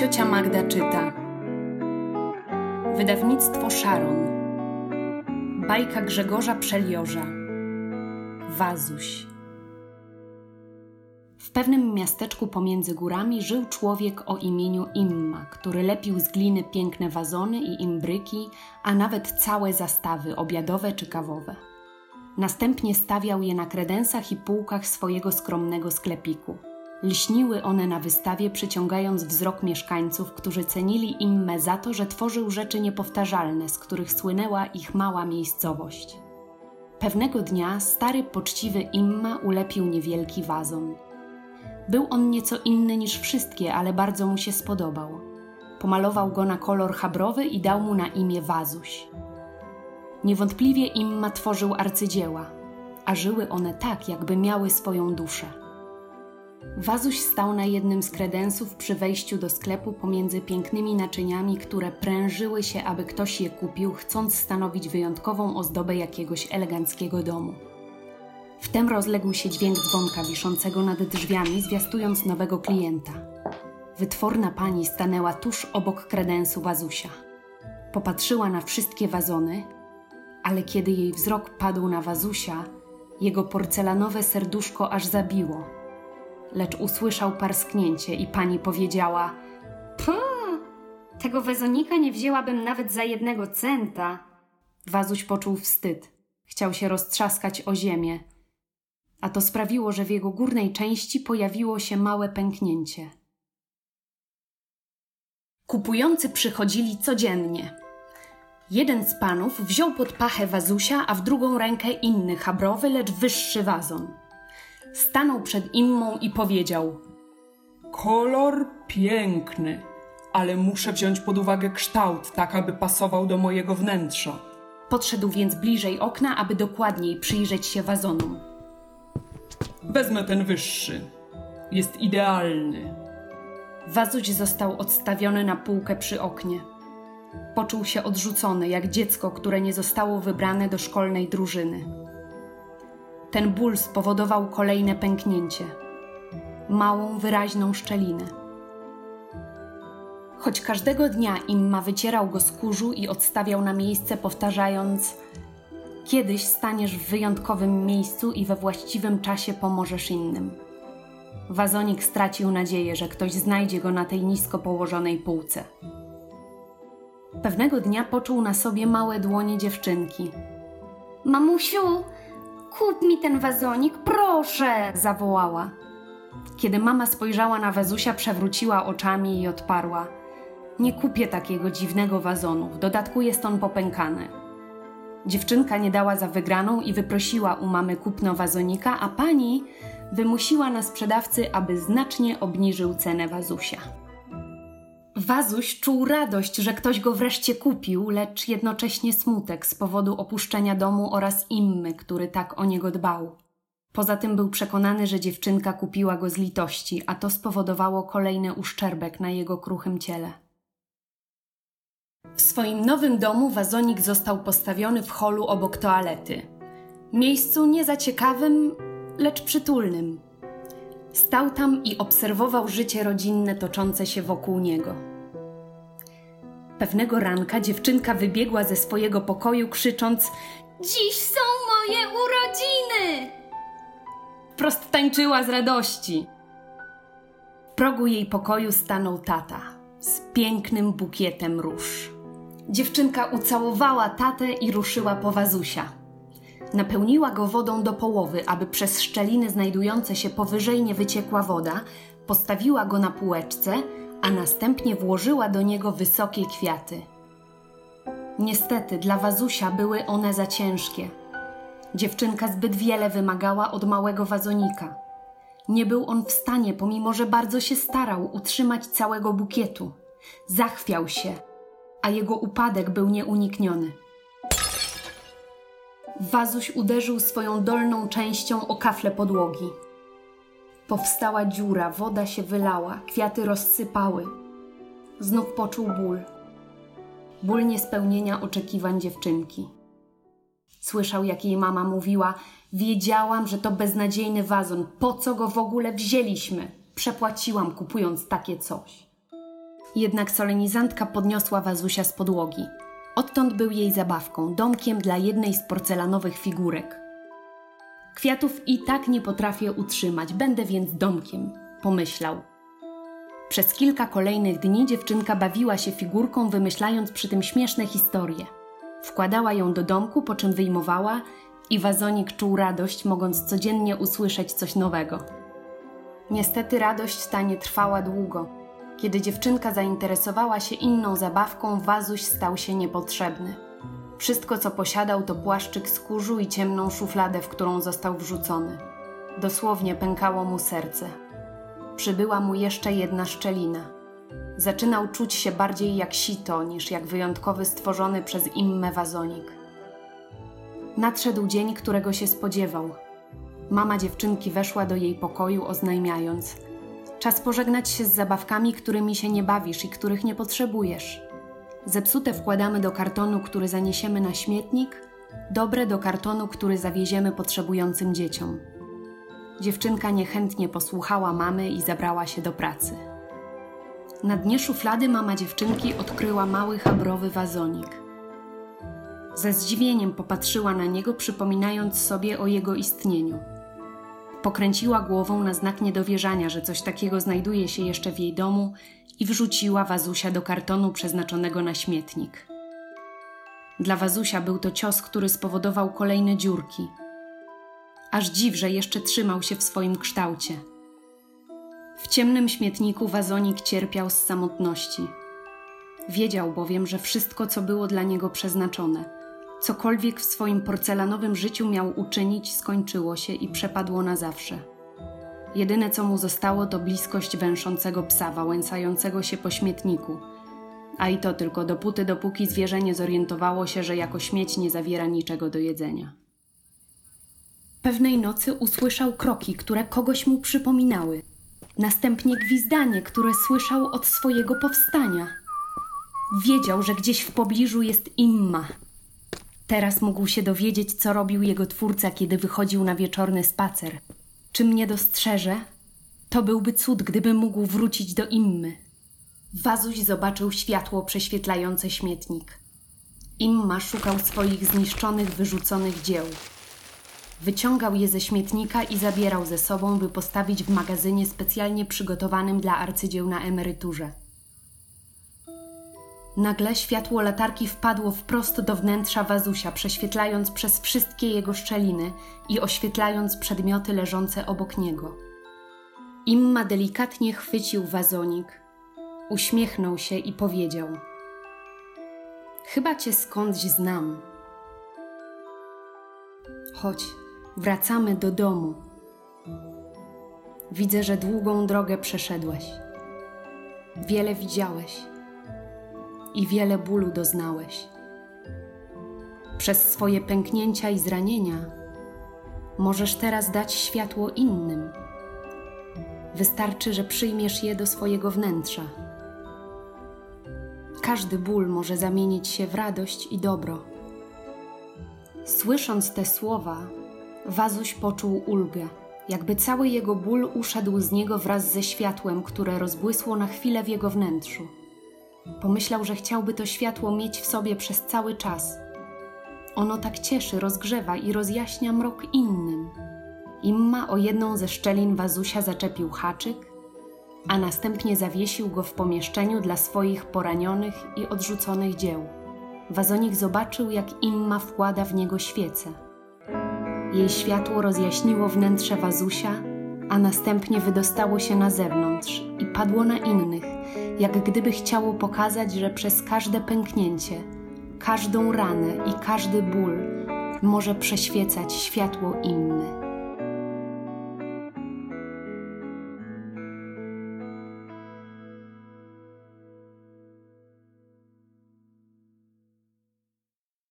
Ciocia Magda czyta. Wydawnictwo Szaron. Bajka Grzegorza Przeliorza. Wazuś. W pewnym miasteczku pomiędzy górami żył człowiek o imieniu Imma, który lepił z gliny piękne wazony i imbryki, a nawet całe zastawy obiadowe czy kawowe. Następnie stawiał je na kredensach i półkach swojego skromnego sklepiku. Lśniły one na wystawie, przyciągając wzrok mieszkańców, którzy cenili Immę za to, że tworzył rzeczy niepowtarzalne, z których słynęła ich mała miejscowość. Pewnego dnia stary, poczciwy Imma ulepił niewielki wazon. Był on nieco inny niż wszystkie, ale bardzo mu się spodobał. Pomalował go na kolor chabrowy i dał mu na imię Wazuś. Niewątpliwie Imma tworzył arcydzieła, a żyły one tak, jakby miały swoją duszę. Wazuś stał na jednym z kredensów przy wejściu do sklepu pomiędzy pięknymi naczyniami, które prężyły się, aby ktoś je kupił, chcąc stanowić wyjątkową ozdobę jakiegoś eleganckiego domu. Wtem rozległ się dźwięk dzwonka wiszącego nad drzwiami, zwiastując nowego klienta. Wytworna pani stanęła tuż obok kredensu Wazusia. Popatrzyła na wszystkie wazony, ale kiedy jej wzrok padł na Wazusia, jego porcelanowe serduszko aż zabiło. Lecz usłyszał parsknięcie i pani powiedziała: Puh, tego wazonika nie wzięłabym nawet za jednego centa. Wazuś poczuł wstyd. Chciał się roztrzaskać o ziemię, a to sprawiło, że w jego górnej części pojawiło się małe pęknięcie. Kupujący przychodzili codziennie. Jeden z panów wziął pod pachę wazusia, a w drugą rękę inny chabrowy, lecz wyższy wazon. Stanął przed Immą i powiedział: Kolor piękny, ale muszę wziąć pod uwagę kształt, tak aby pasował do mojego wnętrza. Podszedł więc bliżej okna, aby dokładniej przyjrzeć się wazonom. Wezmę ten wyższy. Jest idealny. Wazuś został odstawiony na półkę przy oknie. Poczuł się odrzucony, jak dziecko, które nie zostało wybrane do szkolnej drużyny. Ten ból spowodował kolejne pęknięcie małą, wyraźną szczelinę. Choć każdego dnia Imma wycierał go z kurzu i odstawiał na miejsce, powtarzając: Kiedyś staniesz w wyjątkowym miejscu i we właściwym czasie pomożesz innym. Wazonik stracił nadzieję, że ktoś znajdzie go na tej nisko położonej półce. Pewnego dnia poczuł na sobie małe dłonie dziewczynki. Mamusiu, kup mi ten wazonik, proszę! zawołała. Kiedy mama spojrzała na Wezusia, przewróciła oczami i odparła: Nie kupię takiego dziwnego wazonu, w dodatku jest on popękany. Dziewczynka nie dała za wygraną i wyprosiła u mamy kupno wazonika, a pani wymusiła na sprzedawcy, aby znacznie obniżył cenę wazusia. Wazuś czuł radość, że ktoś go wreszcie kupił, lecz jednocześnie smutek z powodu opuszczenia domu oraz Immy, który tak o niego dbał. Poza tym był przekonany, że dziewczynka kupiła go z litości, a to spowodowało kolejny uszczerbek na jego kruchym ciele. W swoim nowym domu wazonik został postawiony w holu obok toalety. Miejscu nie za ciekawym, lecz przytulnym. Stał tam i obserwował życie rodzinne toczące się wokół niego. Pewnego ranka dziewczynka wybiegła ze swojego pokoju, krzycząc: Dziś są moje urodziny! Wprost tańczyła z radości. W progu jej pokoju stanął tata z pięknym bukietem róż. Dziewczynka ucałowała tatę i ruszyła po wazusia. Napełniła go wodą do połowy, aby przez szczeliny znajdujące się powyżej nie wyciekła woda, postawiła go na półeczce, a następnie włożyła do niego wysokie kwiaty. Niestety dla wazusia były one za ciężkie. Dziewczynka zbyt wiele wymagała od małego wazonika. Nie był on w stanie, pomimo że bardzo się starał, utrzymać całego bukietu. Zachwiał się, a jego upadek był nieunikniony. Wazuś uderzył swoją dolną częścią o kafle podłogi. Powstała dziura, woda się wylała, kwiaty rozsypały. Znów poczuł ból. Ból niespełnienia oczekiwań dziewczynki. Słyszał, jak jej mama mówiła: Wiedziałam, że to beznadziejny wazon. Po co go w ogóle wzięliśmy? Przepłaciłam, kupując takie coś. Jednak solenizantka podniosła wazusia z podłogi. Odtąd był jej zabawką, domkiem dla jednej z porcelanowych figurek. Kwiatów i tak nie potrafię utrzymać, będę więc domkiem, pomyślał. Przez kilka kolejnych dni dziewczynka bawiła się figurką, wymyślając przy tym śmieszne historie. Wkładała ją do domku, po czym wyjmowała i wazonik czuł radość, mogąc codziennie usłyszeć coś nowego. Niestety radość ta nie trwała długo. Kiedy dziewczynka zainteresowała się inną zabawką, wazuś stał się niepotrzebny. Wszystko, co posiadał, to płaszczyk z kurzu i ciemną szufladę, w którą został wrzucony. Dosłownie pękało mu serce. Przybyła mu jeszcze jedna szczelina. Zaczynał czuć się bardziej jak sito niż jak wyjątkowy stworzony przez Immę wazonik. Nadszedł dzień, którego się spodziewał. Mama dziewczynki weszła do jej pokoju, oznajmiając: Czas pożegnać się z zabawkami, którymi się nie bawisz i których nie potrzebujesz. Zepsute wkładamy do kartonu, który zaniesiemy na śmietnik, dobre do kartonu, który zawieziemy potrzebującym dzieciom. Dziewczynka niechętnie posłuchała mamy i zabrała się do pracy. Na dnie szuflady mama dziewczynki odkryła mały habrowy wazonik. Ze zdziwieniem popatrzyła na niego, przypominając sobie o jego istnieniu. Pokręciła głową na znak niedowierzania, że coś takiego znajduje się jeszcze w jej domu i wrzuciła wazusia do kartonu przeznaczonego na śmietnik. Dla wazusia był to cios, który spowodował kolejne dziurki. Aż dziw, że jeszcze trzymał się w swoim kształcie. W ciemnym śmietniku wazonik cierpiał z samotności. Wiedział bowiem, że wszystko, co było dla niego przeznaczone, cokolwiek w swoim porcelanowym życiu miał uczynić, skończyło się i przepadło na zawsze. Jedyne, co mu zostało, to bliskość węszącego psa wałęsającego się po śmietniku. A i to tylko dopóty, dopóki zwierzę nie zorientowało się, że jako śmieć nie zawiera niczego do jedzenia. Pewnej nocy usłyszał kroki, które kogoś mu przypominały. Następnie gwizdanie, które słyszał od swojego powstania. Wiedział, że gdzieś w pobliżu jest Imma. Teraz mógł się dowiedzieć, co robił jego twórca, kiedy wychodził na wieczorny spacer. Czy mnie dostrzeże? To byłby cud, gdyby mógł wrócić do Immy. Wazuś zobaczył światło prześwietlające śmietnik. Imma szukał swoich zniszczonych, wyrzuconych dzieł. Wyciągał je ze śmietnika i zabierał ze sobą, by postawić w magazynie specjalnie przygotowanym dla arcydzieł na emeryturze. Nagle światło latarki wpadło wprost do wnętrza wazusia, prześwietlając przez wszystkie jego szczeliny i oświetlając przedmioty leżące obok niego. Imma delikatnie chwycił wazonik, uśmiechnął się i powiedział: Chyba cię skądś znam. Chodź, wracamy do domu. Widzę, że długą drogę przeszedłeś. Wiele widziałeś i wiele bólu doznałeś. Przez swoje pęknięcia i zranienia możesz teraz dać światło innym. Wystarczy, że przyjmiesz je do swojego wnętrza. Każdy ból może zamienić się w radość i dobro. Słysząc te słowa, Wazuś poczuł ulgę, jakby cały jego ból uszedł z niego wraz ze światłem, które rozbłysło na chwilę w jego wnętrzu. Pomyślał, że chciałby to światło mieć w sobie przez cały czas. Ono tak cieszy, rozgrzewa i rozjaśnia mrok innym. Imma o jedną ze szczelin wazusia zaczepił haczyk, a następnie zawiesił go w pomieszczeniu dla swoich poranionych i odrzuconych dzieł. Wazonik zobaczył, jak Imma wkłada w niego świecę. Jej światło rozjaśniło wnętrze wazusia, a następnie wydostało się na zewnątrz i padło na innych, jak gdyby chciało pokazać, że przez każde pęknięcie, każdą ranę i każdy ból może przeświecać światło inne.